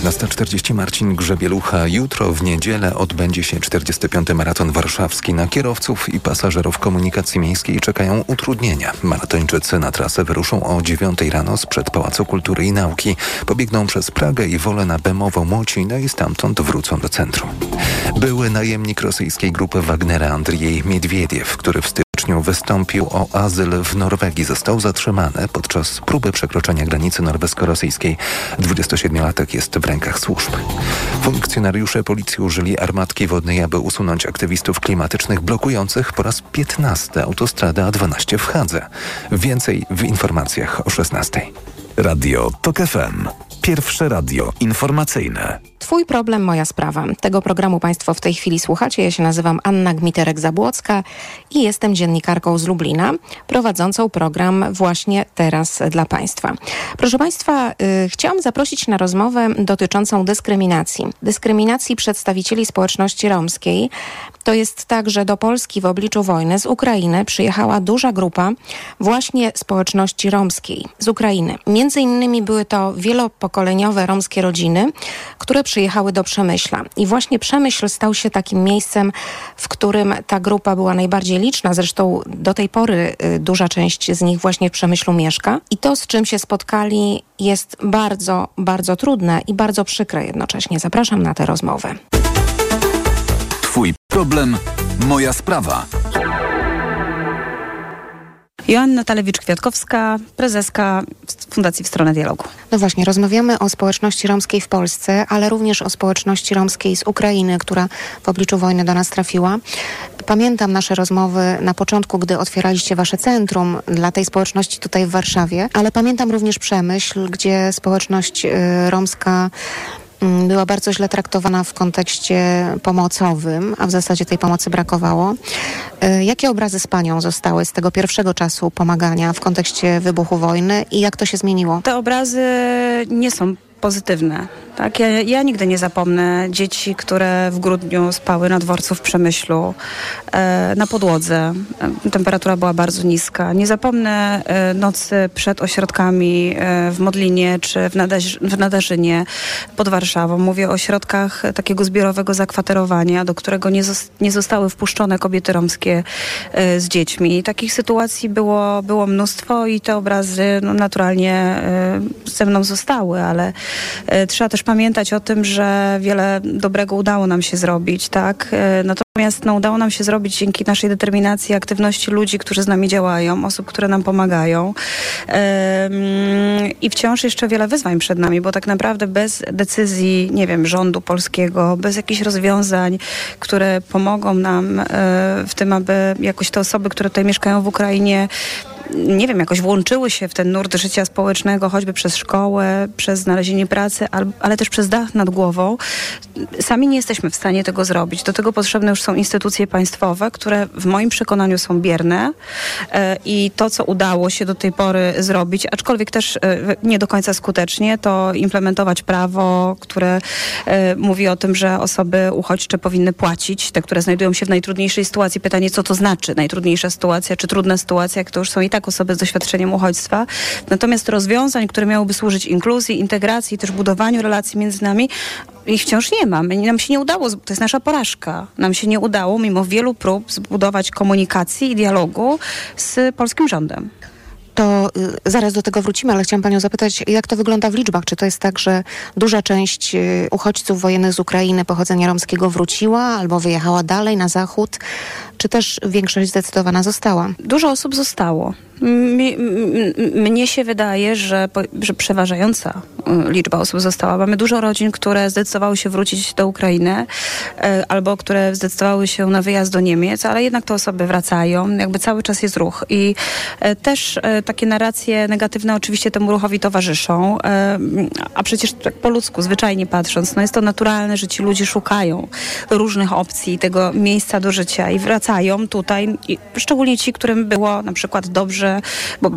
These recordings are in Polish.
11.40 Marcin Grzebielucha. Jutro w niedzielę odbędzie się 45. maraton warszawski. Na kierowców i pasażerów komunikacji miejskiej czekają utrudnienia. Maratończycy na trasę wyruszą o 9 rano sprzed Pałacu Kultury i Nauki. Pobiegną przez Pragę i Wolę na Bemowo Młocinę i stamtąd wrócą do centrum. Były najemnik rosyjskiej grupy Wagnera Andrzej Miedwiediew, który w styczniu wystąpił o azyl w Norwegii. Został zatrzymany podczas próby przekroczenia granicy norwesko-rosyjskiej. 27-latek jest w rękach służb. Funkcjonariusze policji użyli armatki wodnej, aby usunąć aktywistów klimatycznych blokujących po raz 15 autostradę A12 w Hadze. Więcej w informacjach o 16. Radio TOK FM. Pierwsze radio informacyjne. Twój problem, moja sprawa. Tego programu Państwo w tej chwili słuchacie. Ja się nazywam Anna Gmiterek-Zabłocka i jestem dziennikarką z Lublina, prowadzącą program właśnie teraz dla Państwa. Proszę Państwa, yy, chciałam zaprosić na rozmowę dotyczącą dyskryminacji. Dyskryminacji przedstawicieli społeczności romskiej. To jest tak, że do Polski w obliczu wojny z Ukrainy przyjechała duża grupa właśnie społeczności romskiej z Ukrainy. Między innymi były to wielopokoleniowe romskie rodziny, które przyjechały do Przemyśla. I właśnie Przemyśl stał się takim miejscem, w którym ta grupa była najbardziej liczna. Zresztą do tej pory y, duża część z nich właśnie w Przemyślu mieszka. I to, z czym się spotkali, jest bardzo, bardzo trudne i bardzo przykre jednocześnie. Zapraszam na tę rozmowę. Twój problem, moja sprawa. Joanna Talewicz-Kwiatkowska, prezeska Fundacji W Stronę Dialogu. No właśnie, rozmawiamy o społeczności romskiej w Polsce, ale również o społeczności romskiej z Ukrainy, która w obliczu wojny do nas trafiła. Pamiętam nasze rozmowy na początku, gdy otwieraliście wasze centrum dla tej społeczności tutaj w Warszawie, ale pamiętam również Przemyśl, gdzie społeczność y, romska była bardzo źle traktowana w kontekście pomocowym, a w zasadzie tej pomocy brakowało. Y, Jakie obrazy z Panią zostały z tego pierwszego czasu pomagania w kontekście wybuchu wojny i jak to się zmieniło? Te obrazy nie są pozytywne. Tak? Ja, ja nigdy nie zapomnę dzieci, które w grudniu spały na dworcu w Przemyślu, e, na podłodze. E, temperatura była bardzo niska. Nie zapomnę e, nocy przed ośrodkami w Modlinie czy w, Nadaż, w Nadarzynie pod Warszawą. Mówię o ośrodkach takiego zbiorowego zakwaterowania, do którego nie, zos- nie zostały wpuszczone kobiety romskie z dziećmi. Takich sytuacji było, było mnóstwo i te obrazy no, naturalnie ze mną zostały, ale trzeba też pamiętać o tym, że wiele dobrego udało nam się zrobić, tak? E, Natomiast no, udało nam się zrobić dzięki naszej determinacji, aktywności ludzi, którzy z nami działają, osób, które nam pomagają. I wciąż jeszcze wiele wyzwań przed nami, bo tak naprawdę bez decyzji, nie wiem, rządu polskiego, bez jakichś rozwiązań, które pomogą nam e, w tym, aby jakoś te osoby, które tutaj mieszkają w Ukrainie, nie wiem, jakoś włączyły się w ten nurt życia społecznego, choćby przez szkołę, przez znalezienie pracy, ale, ale też przez dach nad głową. Sami nie jesteśmy w stanie tego zrobić. Do tego potrzebne już są instytucje państwowe, które w moim przekonaniu są bierne e, i to, co udało się do tej pory zrobić, aczkolwiek też e, nie do końca skutecznie, to implementować prawo, które e, mówi o tym, że osoby uchodźcze powinny płacić, te, które znajdują się w najtrudniejszej sytuacji. Pytanie, co to znaczy najtrudniejsza sytuacja, czy trudna sytuacja, jak to już są i tak osoby z doświadczeniem uchodźstwa. Natomiast rozwiązań, które miałyby służyć inkluzji, integracji, też budowaniu relacji między nami, ich wciąż nie ma. My- Nam się nie udało, to jest nasza porażka. Nam się nie udało, mimo wielu prób, zbudować komunikacji i dialogu z polskim rządem. To y, zaraz do tego wrócimy, ale chciałam Panią zapytać, jak to wygląda w liczbach? Czy to jest tak, że duża część y, uchodźców wojennych z Ukrainy pochodzenia romskiego wróciła albo wyjechała dalej na zachód? Czy też większość zdecydowana została? Dużo osób zostało. Mi, m- m- mnie się wydaje, że, po- że przeważająca liczba osób została. Mamy dużo rodzin, które zdecydowały się wrócić do Ukrainy e, albo które zdecydowały się na wyjazd do Niemiec, ale jednak te osoby wracają. Jakby cały czas jest ruch. I e, też e, takie narracje negatywne oczywiście temu ruchowi towarzyszą. A przecież tak po ludzku, zwyczajnie patrząc, no jest to naturalne, że ci ludzie szukają różnych opcji, tego miejsca do życia i wracają tutaj, i szczególnie ci, którym było na przykład dobrze, bo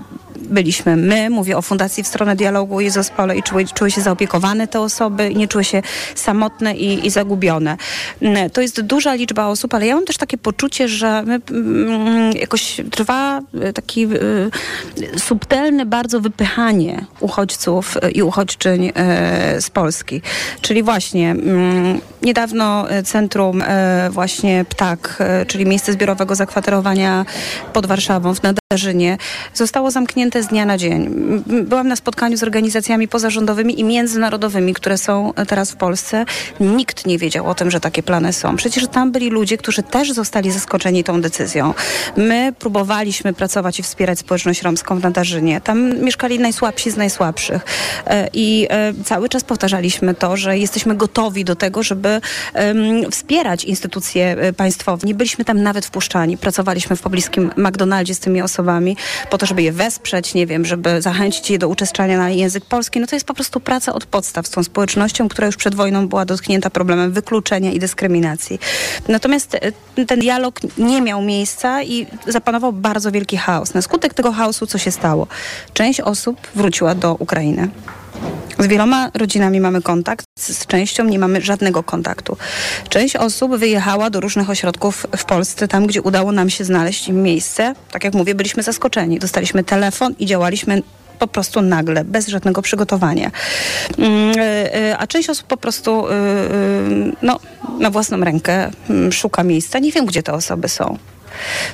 byliśmy my, mówię o Fundacji w stronę dialogu i zespole i czuły, czuły się zaopiekowane te osoby nie czuły się samotne i, i zagubione. Mm, to jest duża liczba osób, ale ja mam też takie poczucie, że my, mm, jakoś trwa y, taki y, subtelne bardzo wypychanie uchodźców i uchodźczyń z Polski. Czyli właśnie mm, niedawno centrum właśnie PTAK, czyli miejsce zbiorowego zakwaterowania pod Warszawą w Nadarzynie, zostało zamknięte z dnia na dzień. Byłam na spotkaniu z organizacjami pozarządowymi i międzynarodowymi, które są teraz w Polsce. Nikt nie wiedział o tym, że takie plany są. Przecież tam byli ludzie, którzy też zostali zaskoczeni tą decyzją. My próbowaliśmy pracować i wspierać społeczność romską w Nadarzynie. Tam mieszkali najsłabsi z najsłabszych. E, I e, cały czas powtarzaliśmy to, że jesteśmy gotowi do tego, żeby wspierać instytucje e, państwowe. Nie byliśmy tam nawet wpuszczani. Pracowaliśmy w pobliskim McDonaldzie z tymi osobami po to, żeby je wesprzeć, nie wiem, żeby zachęcić je do uczestniczenia na język polski. No to jest po prostu praca od podstaw z tą społecznością, która już przed wojną była dotknięta problemem wykluczenia i dyskryminacji. Natomiast e, ten dialog nie miał miejsca i zapanował bardzo wielki chaos. Na skutek tego chaosu co się stało? Część osób wróciła do Ukrainy. Z wieloma rodzinami mamy kontakt, z częścią nie mamy żadnego kontaktu. Część osób wyjechała do różnych ośrodków w Polsce, tam gdzie udało nam się znaleźć im miejsce. Tak jak mówię, byliśmy zaskoczeni. Dostaliśmy telefon i działaliśmy po prostu nagle, bez żadnego przygotowania. Mm, y, y, A część osób po prostu y, no, na własną rękę mm, szuka miejsca. Nie wiem, gdzie te osoby są.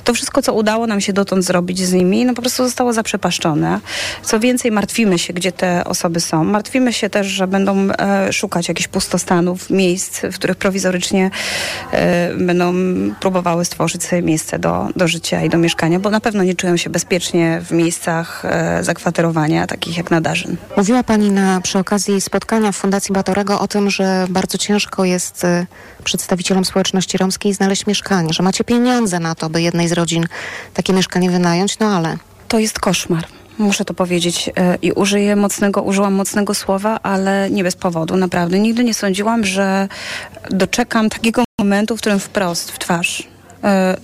To wszystko, co udało nam się dotąd zrobić z nimi, no po prostu zostało zaprzepaszczone. Co więcej, martwimy się, gdzie te osoby są. Martwimy się też, że będą e, szukać jakichś pustostanów, miejsc, w których prowizorycznie e, będą próbowały stworzyć sobie miejsce do, do życia i do mieszkania, bo na pewno nie czują się bezpiecznie w miejscach e, zakwaterowania, takich jak Nadarzyn. Mówiła Pani na, przy okazji spotkania w Fundacji Batorego o tym, że bardzo ciężko jest y, przedstawicielom społeczności romskiej znaleźć mieszkanie, że macie pieniądze na to, by jednej z rodzin takie mieszkanie wynająć, no ale To jest koszmar. Muszę to powiedzieć e, i użyję mocnego, użyłam mocnego słowa, ale nie bez powodu, naprawdę. Nigdy nie sądziłam, że doczekam takiego momentu, w którym wprost, w twarz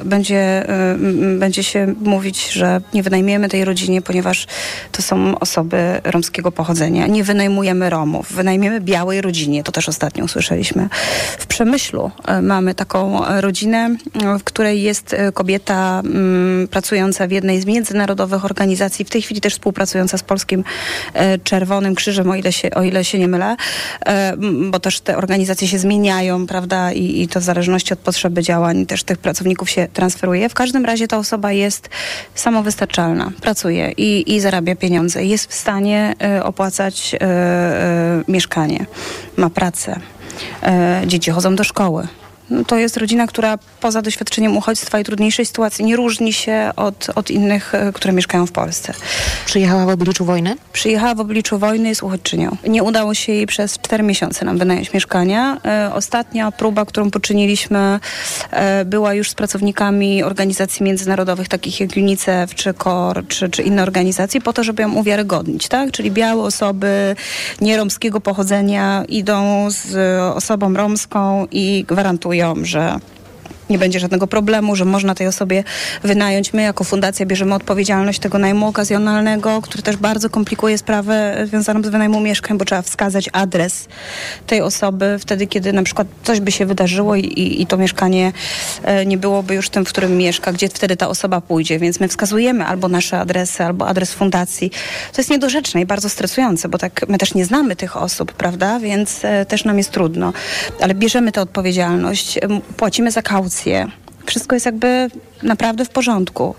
będzie, e, będzie się mówić, że nie wynajmiemy tej rodzinie, ponieważ to są osoby romskiego pochodzenia. Nie wynajmujemy Romów, wynajmiemy białej rodzinie. To też ostatnio usłyszeliśmy. W Przemyślu e, mamy taką e, rodzinę, e, w której jest e, kobieta mm, pracująca w jednej z międzynarodowych organizacji, w tej chwili też współpracująca z Polskim e, Czerwonym Krzyżem, o ile się, o ile się nie mylę, e, bo też te organizacje się zmieniają, prawda, I, i to w zależności od potrzeby działań też tych pracowników się transferuje. W każdym razie ta osoba jest samowystarczalna, pracuje i, i zarabia pieniądze, jest w stanie e, opłacać e, e, mieszkanie, ma pracę, dzieci chodzą do szkoły. No, To jest rodzina, która poza doświadczeniem uchodźstwa i trudniejszej sytuacji nie różni się od, od innych, e, które mieszkają w Polsce. przyjechała w obliczu wojny? Przyjechała w obliczu wojny, jest uchodźczynią. Nie udało się jej przez cztery miesiące nam wynająć mieszkania. E, ostatnia próba, którą poczyniliśmy, e, była już z pracownikami organizacji międzynarodowych, takich jak UNICEF, czy KOR, czy, czy inne organizacje, po to, żeby ją uwiarygodnić, tak? Czyli białe osoby nieromskiego pochodzenia idą z osobą romską i gwarantują, że nie będzie żadnego problemu, że można tej osobie wynająć. My jako fundacja bierzemy odpowiedzialność tego najmu okazjonalnego, który też bardzo komplikuje sprawę związaną z wynajmu mieszkań, bo trzeba wskazać adres tej osoby wtedy, kiedy na przykład coś by się wydarzyło i, i, i to mieszkanie e, nie byłoby już tym, w którym mieszka, gdzie wtedy ta osoba pójdzie. Więc my wskazujemy albo nasze adresy, albo adres fundacji. To jest niedorzeczne i bardzo stresujące, bo tak my też nie znamy tych osób, prawda? Więc e, też nam jest trudno. Ale bierzemy tę odpowiedzialność, płacimy za kaucję. Wszystko jest jakby naprawdę w porządku.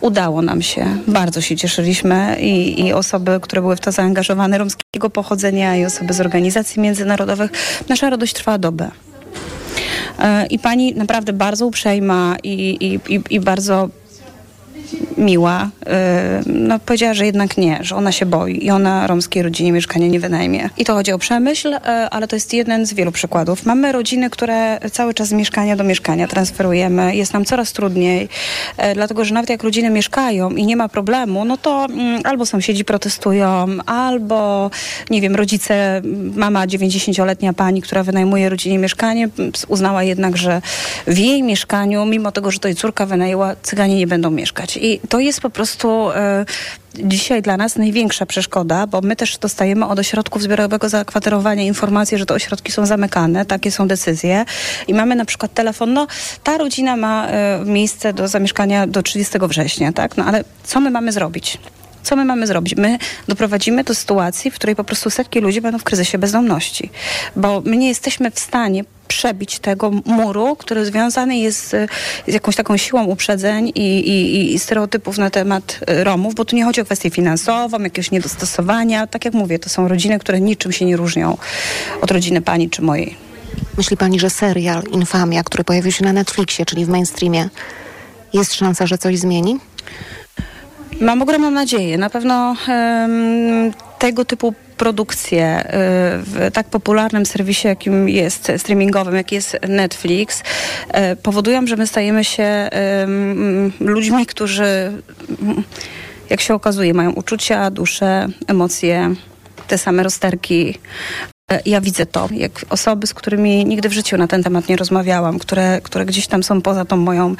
Udało nam się. Bardzo się cieszyliśmy i, i osoby, które były w to zaangażowane, romskiego pochodzenia i osoby z organizacji międzynarodowych. Nasza radość trwała dobę. E, I pani naprawdę bardzo uprzejma i, i, i bardzo miła, no powiedziała, że jednak nie, że ona się boi i ona romskiej rodzinie mieszkania nie wynajmie. I to chodzi o przemyśl, e, ale to jest jeden z wielu przykładów. Mamy rodziny, które cały czas z mieszkania do mieszkania transferujemy. Jest nam coraz trudniej, e, dlatego że nawet jak rodziny mieszkają i nie ma problemu, no to mm, albo sąsiedzi protestują, albo nie wiem, rodzice, mama 90-letnia pani, która wynajmuje rodzinie mieszkanie, m, uznała jednak, że w jej mieszkaniu, mimo tego, że to jej córka wynajęła, cyganie nie będą mieszkać. I to jest po prostu e, dzisiaj dla nas największa przeszkoda, bo my też dostajemy od ośrodków zbiorowego zakwaterowania informacje, że te ośrodki są zamykane, takie są decyzje i mamy na przykład telefon, no ta rodzina ma e, miejsce do zamieszkania do 30 września, tak? No ale co my mamy zrobić? Co my mamy zrobić? My doprowadzimy do sytuacji, w której po prostu setki ludzi będą w kryzysie bezdomności, bo my nie jesteśmy w stanie przebić tego muru, który związany jest z, jakąś taką siłą uprzedzeń i, i, i, stereotypów na temat Romów, bo tu nie chodzi o kwestię finansową, jakiegoś niedostosowania. Tak jak mówię, to są rodziny, które niczym się nie różnią od rodziny pani czy mojej. Myśli pani, że serial Infamia, który pojawił się na Netflixie, czyli w mainstreamie, jest szansa, że coś zmieni? Mam ogromną nadzieję. Na pewno um, tego typu produkcje y, w tak popularnym serwisie, jakim jest streamingowym, jak jest Netflix, y, powodują, że my stajemy się ludźmi, którzy, jak się okazuje, mają uczucia, dusze, emocje, te same rozterki, E, ja widzę to, jak osoby, z którymi nigdy w życiu na ten temat nie rozmawiałam, które, które gdzieś tam są poza tą moją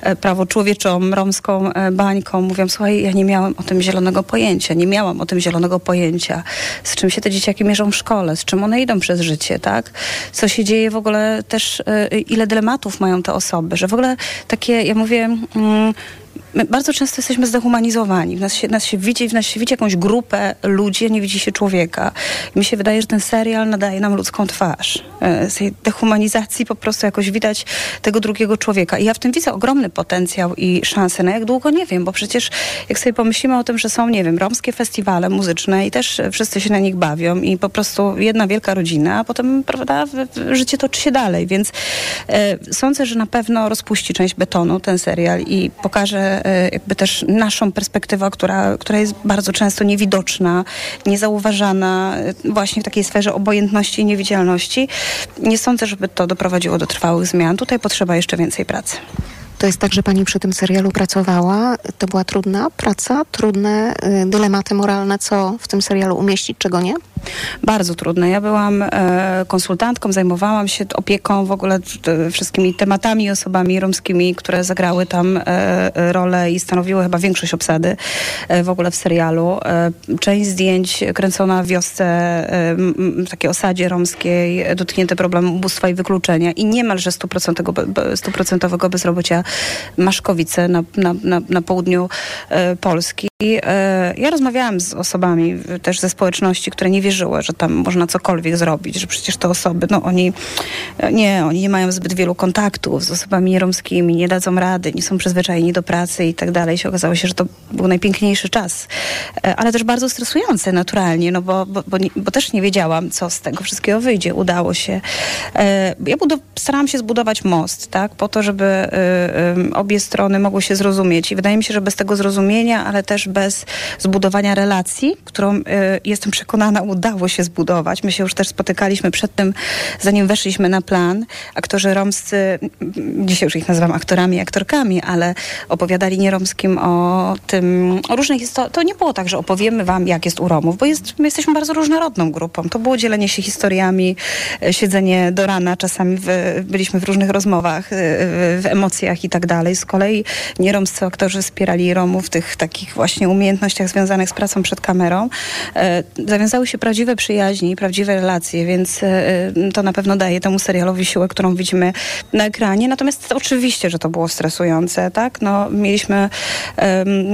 e, prawo człowieczą, romską e, bańką, mówią, słuchaj, ja nie miałam o tym zielonego pojęcia, nie miałam o tym zielonego pojęcia, z czym się te dzieciaki mierzą w szkole, z czym one idą przez życie, tak? Co się dzieje w ogóle też, ile dylematów mają te osoby, że w ogóle takie, ja mówię... Mm, my bardzo często jesteśmy zdehumanizowani. W nas się, nas się widzi, w nas się widzi jakąś grupę ludzi, a nie widzi się człowieka. I mi się wydaje, że ten serial nadaje nam ludzką twarz. E, z tej dehumanizacji po prostu jakoś widać tego drugiego człowieka. I ja w tym widzę ogromny potencjał i szansę. Na jak długo nie wiem, bo przecież jak sobie pomyślimy o tym, że są, nie wiem, romskie festiwale muzyczne i też wszyscy się na nich bawią i po prostu jedna wielka rodzina, a potem, prawda, życie toczy się dalej. Więc e, sądzę, że na pewno rozpuści część betonu ten serial i pokaże jakby też naszą perspektywę, która, która jest bardzo często niewidoczna, niezauważana e, właśnie w takiej sferze obojętności i niewidzialności. Nie sądzę, żeby to doprowadziło do trwałych zmian. Tutaj potrzeba jeszcze więcej pracy. To jest tak, że pani przy tym serialu pracowała. To była trudna praca, trudne y, dylematy moralne, co w tym serialu umieścić, czego nie? Bardzo trudne. Ja byłam e, konsultantką, zajmowałam się opieką w ogóle e, wszystkimi tematami, osobami romskimi, które zagrały tam e, rolę i stanowiły chyba większość obsady w ogóle w serialu. Część zdjęć kręcona w wiosce, w takiej osadzie romskiej, dotknięte problemem ubóstwa i wykluczenia i niemalże stuprocentowego bezrobocia Maszkowice na, na, na, na południu Polski. Ja rozmawiałam z osobami też ze społeczności, które nie wierzyły że tam można cokolwiek zrobić, że przecież te osoby, no oni nie, oni nie mają zbyt wielu kontaktów z osobami romskimi, nie dadzą rady, nie są przyzwyczajeni do pracy i tak dalej. Się okazało się, że to był najpiękniejszy czas, e, ale też bardzo stresujący naturalnie, no bo, bo, bo, bo też nie wiedziałam, co z tego wszystkiego wyjdzie. Udało się. E, ja budow- starałam się zbudować most, tak, po to, żeby y, y, obie strony mogły się zrozumieć i wydaje mi się, że bez tego zrozumienia, ale też bez zbudowania relacji, którą y, jestem przekonana uda udało się zbudować. My się już też spotykaliśmy przed tym, zanim weszliśmy na plan. Aktorzy romscy, dzisiaj już ich nazywam aktorami, aktorkami, ale opowiadali nieromskim o tym, o różnych historiach. To nie było tak, że opowiemy wam, jak jest u Romów, bo jest, my jesteśmy bardzo różnorodną grupą. To było dzielenie się historiami, e, siedzenie do rana, czasami w, byliśmy w różnych rozmowach, e, w, w emocjach i tak dalej. Z kolei nieromscy aktorzy wspierali Romów tych takich właśnie umiejętnościach związanych z pracą przed kamerą. E, zawiązały się prawdziwe przyjaźni, prawdziwe relacje, więc e, e, to na pewno daje temu serialowi siłę, którą widzimy na ekranie. Natomiast oczywiście, że to było stresujące, tak? No, mieliśmy,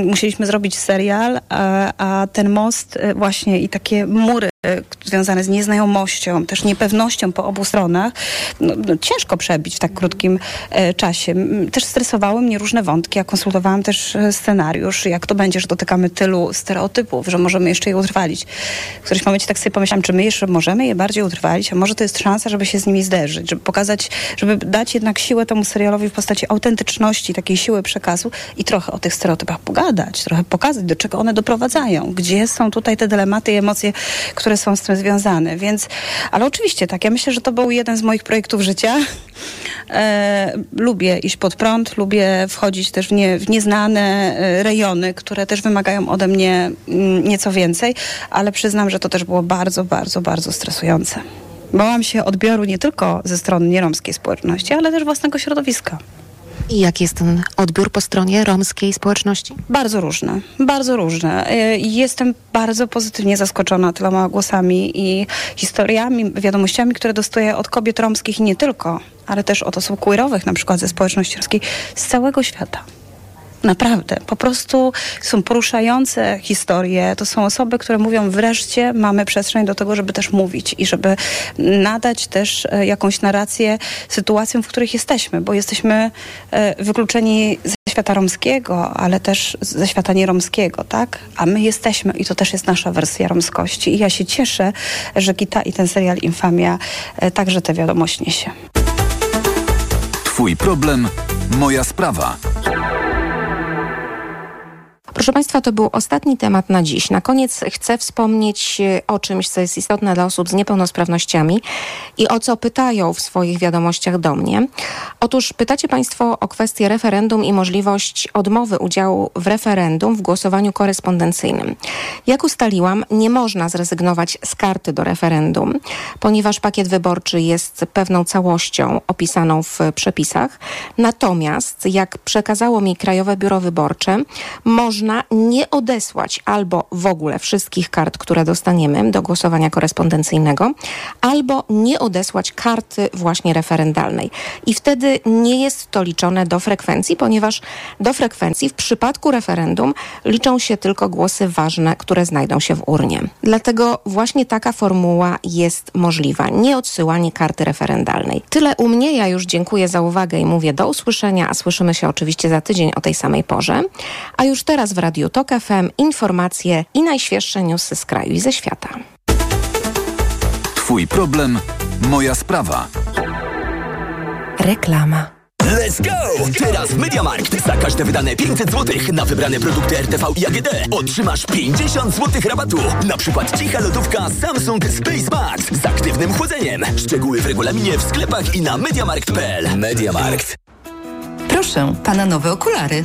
musieliśmy zrobić serial, a, a ten most właśnie i takie mury związane z nieznajomością, też niepewnością po obu stronach, no, no, ciężko przebić w tak krótkim e, czasie. Też stresowały mnie różne wątki. Ja konsultowałam też e, scenariusz, jak to będzie, że dotykamy tylu stereotypów, że możemy jeszcze je utrwalić. W którymś momencie tak sobie pomyślałam, czy my jeszcze możemy je bardziej utrwalić, a może to jest szansa, żeby się z nimi zderzyć, żeby pokazać, żeby dać jednak siłę temu serialowi w postaci autentyczności, takiej siły przekazu i trochę o tych stereotypach pogadać, trochę pokazać, do czego one doprowadzają, gdzie są tutaj te dylematy i emocje, które które są z tym związane. Więc, ale oczywiście tak, ja myślę, że to był jeden z moich projektów życia. E, lubię iść pod prąd, lubię wchodzić też w, nie, w nieznane e, rejony, które też wymagają ode mnie mm, nieco więcej, ale przyznam, że to też było bardzo, bardzo, bardzo stresujące. Bałam się odbioru nie tylko ze strony nieromskiej społeczności, ale też własnego środowiska. I jaki jest ten odbiór po stronie romskiej społeczności? Bardzo różne, bardzo różne. E, jestem bardzo pozytywnie zaskoczona tyloma głosami i historiami, wiadomościami, które dostaję od kobiet romskich i nie tylko, ale też od osób queerowych, na przykład ze społeczności romskiej z całego świata. Naprawdę, po prostu są poruszające historie. To są osoby, które mówią, wreszcie mamy przestrzeń do tego, żeby też mówić i żeby nadać też e, jakąś narrację sytuacjom, w których jesteśmy, bo jesteśmy e, wykluczeni ze świata romskiego, ale też ze świata nieromskiego, tak? A my jesteśmy i to też jest nasza wersja romskości. I ja się cieszę, że Gita i ten serial Infamia e, także te wiadomość niesie. Twój problem, moja sprawa. Proszę Państwa, to był ostatni temat na dziś. Na koniec chcę wspomnieć e, o czymś, co jest istotne dla osób z niepełnosprawnościami i o co pytają w swoich wiadomościach do mnie. Otóż pytacie Państwo o kwestię referendum i możliwość odmowy udziału w referendum w głosowaniu korespondencyjnym. Jak ustaliłam, nie można zrezygnować z karty do referendum, ponieważ pakiet wyborczy jest pewną całością opisaną w przepisach. Natomiast, jak przekazało mi Krajowe Biuro Wyborcze, można można nie odesłać albo w ogóle wszystkich kart, które dostaniemy do głosowania korespondencyjnego, albo nie odesłać karty właśnie referendalnej. I wtedy nie jest to liczone do frekwencji, ponieważ do frekwencji w przypadku referendum liczą się tylko głosy ważne, które znajdą się w urnie. Dlatego właśnie taka formuła jest możliwa. Nie odsyłanie karty referendalnej. Tyle u mnie. Ja już dziękuję za uwagę i mówię do usłyszenia, a słyszymy się oczywiście za tydzień o tej samej porze. A już teraz w Radiu Tok FM informacje i najświeższe newsy z kraju i ze świata. Twój problem, moja sprawa. Reklama. Let's go! Teraz w Mediamarkt za każde wydane 500 zł na wybrane produkty RTV i AGD otrzymasz 50 zł rabatu. Na przykład cicha lodówka Samsung Space Max z aktywnym chłodzeniem. Szczegóły w regulaminie w sklepach i na mediamarkt.pl. Mediamarkt. Proszę, pana nowe okulary.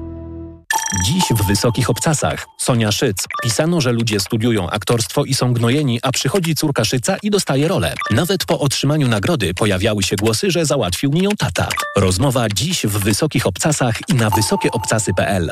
Dziś w Wysokich Obcasach. Sonia Szyc. Pisano, że ludzie studiują aktorstwo i są gnojeni, a przychodzi córka Szyca i dostaje rolę. Nawet po otrzymaniu nagrody pojawiały się głosy, że załatwił mi ją tata. Rozmowa dziś w Wysokich Obcasach i na wysokieobcasy.pl.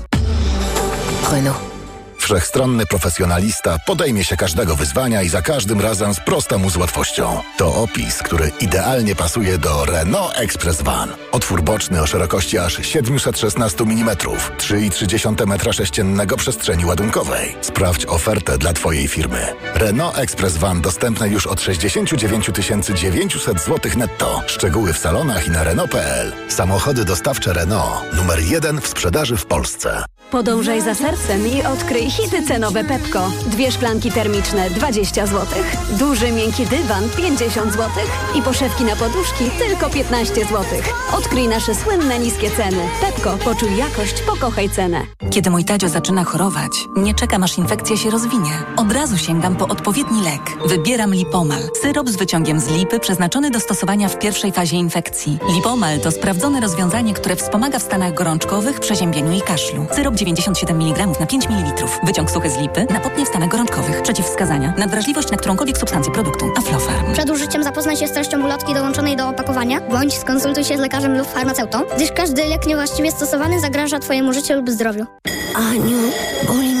Renault. Wszechstronny profesjonalista podejmie się każdego wyzwania i za każdym razem sprosta mu z łatwością. To opis, który idealnie pasuje do Renault Express Van. Otwór boczny o szerokości aż 716 mm, 3,3 m3 przestrzeni ładunkowej. Sprawdź ofertę dla Twojej firmy. Renault Express Van dostępne już od 69 900 zł netto. Szczegóły w salonach i na Renault.pl. Samochody dostawcze Renault. Numer jeden w sprzedaży w Polsce. Podążaj za sercem i odkryj hity cenowe Pepko. Dwie szklanki termiczne 20 zł, duży miękki dywan 50 zł i poszewki na poduszki tylko 15 zł. Odkryj nasze słynne niskie ceny. Pepko, poczuj jakość, pokochaj cenę. Kiedy mój Tadzio zaczyna chorować, nie czekam aż infekcja się rozwinie. Od razu sięgam po odpowiedni lek. Wybieram Lipomal. Syrop z wyciągiem z lipy przeznaczony do stosowania w pierwszej fazie infekcji. Lipomal to sprawdzone rozwiązanie, które wspomaga w stanach gorączkowych, przeziębieniu i kaszlu. Syrop 97 mg na 5 ml. Wyciąg suchy z lipy napotnie w stanach gorączkowych. Przeciwwskazania. Nadwrażliwość na którąkolwiek substancję produktu. Aflofarm. Przed użyciem zapoznaj się z treścią ulotki dołączonej do opakowania, bądź skonsultuj się z lekarzem lub farmaceutą, gdyż każdy lek niewłaściwie stosowany zagraża Twojemu życiu lub zdrowiu. Aniu, boli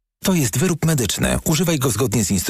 To jest wyrób medyczny. Używaj go zgodnie z instrukcją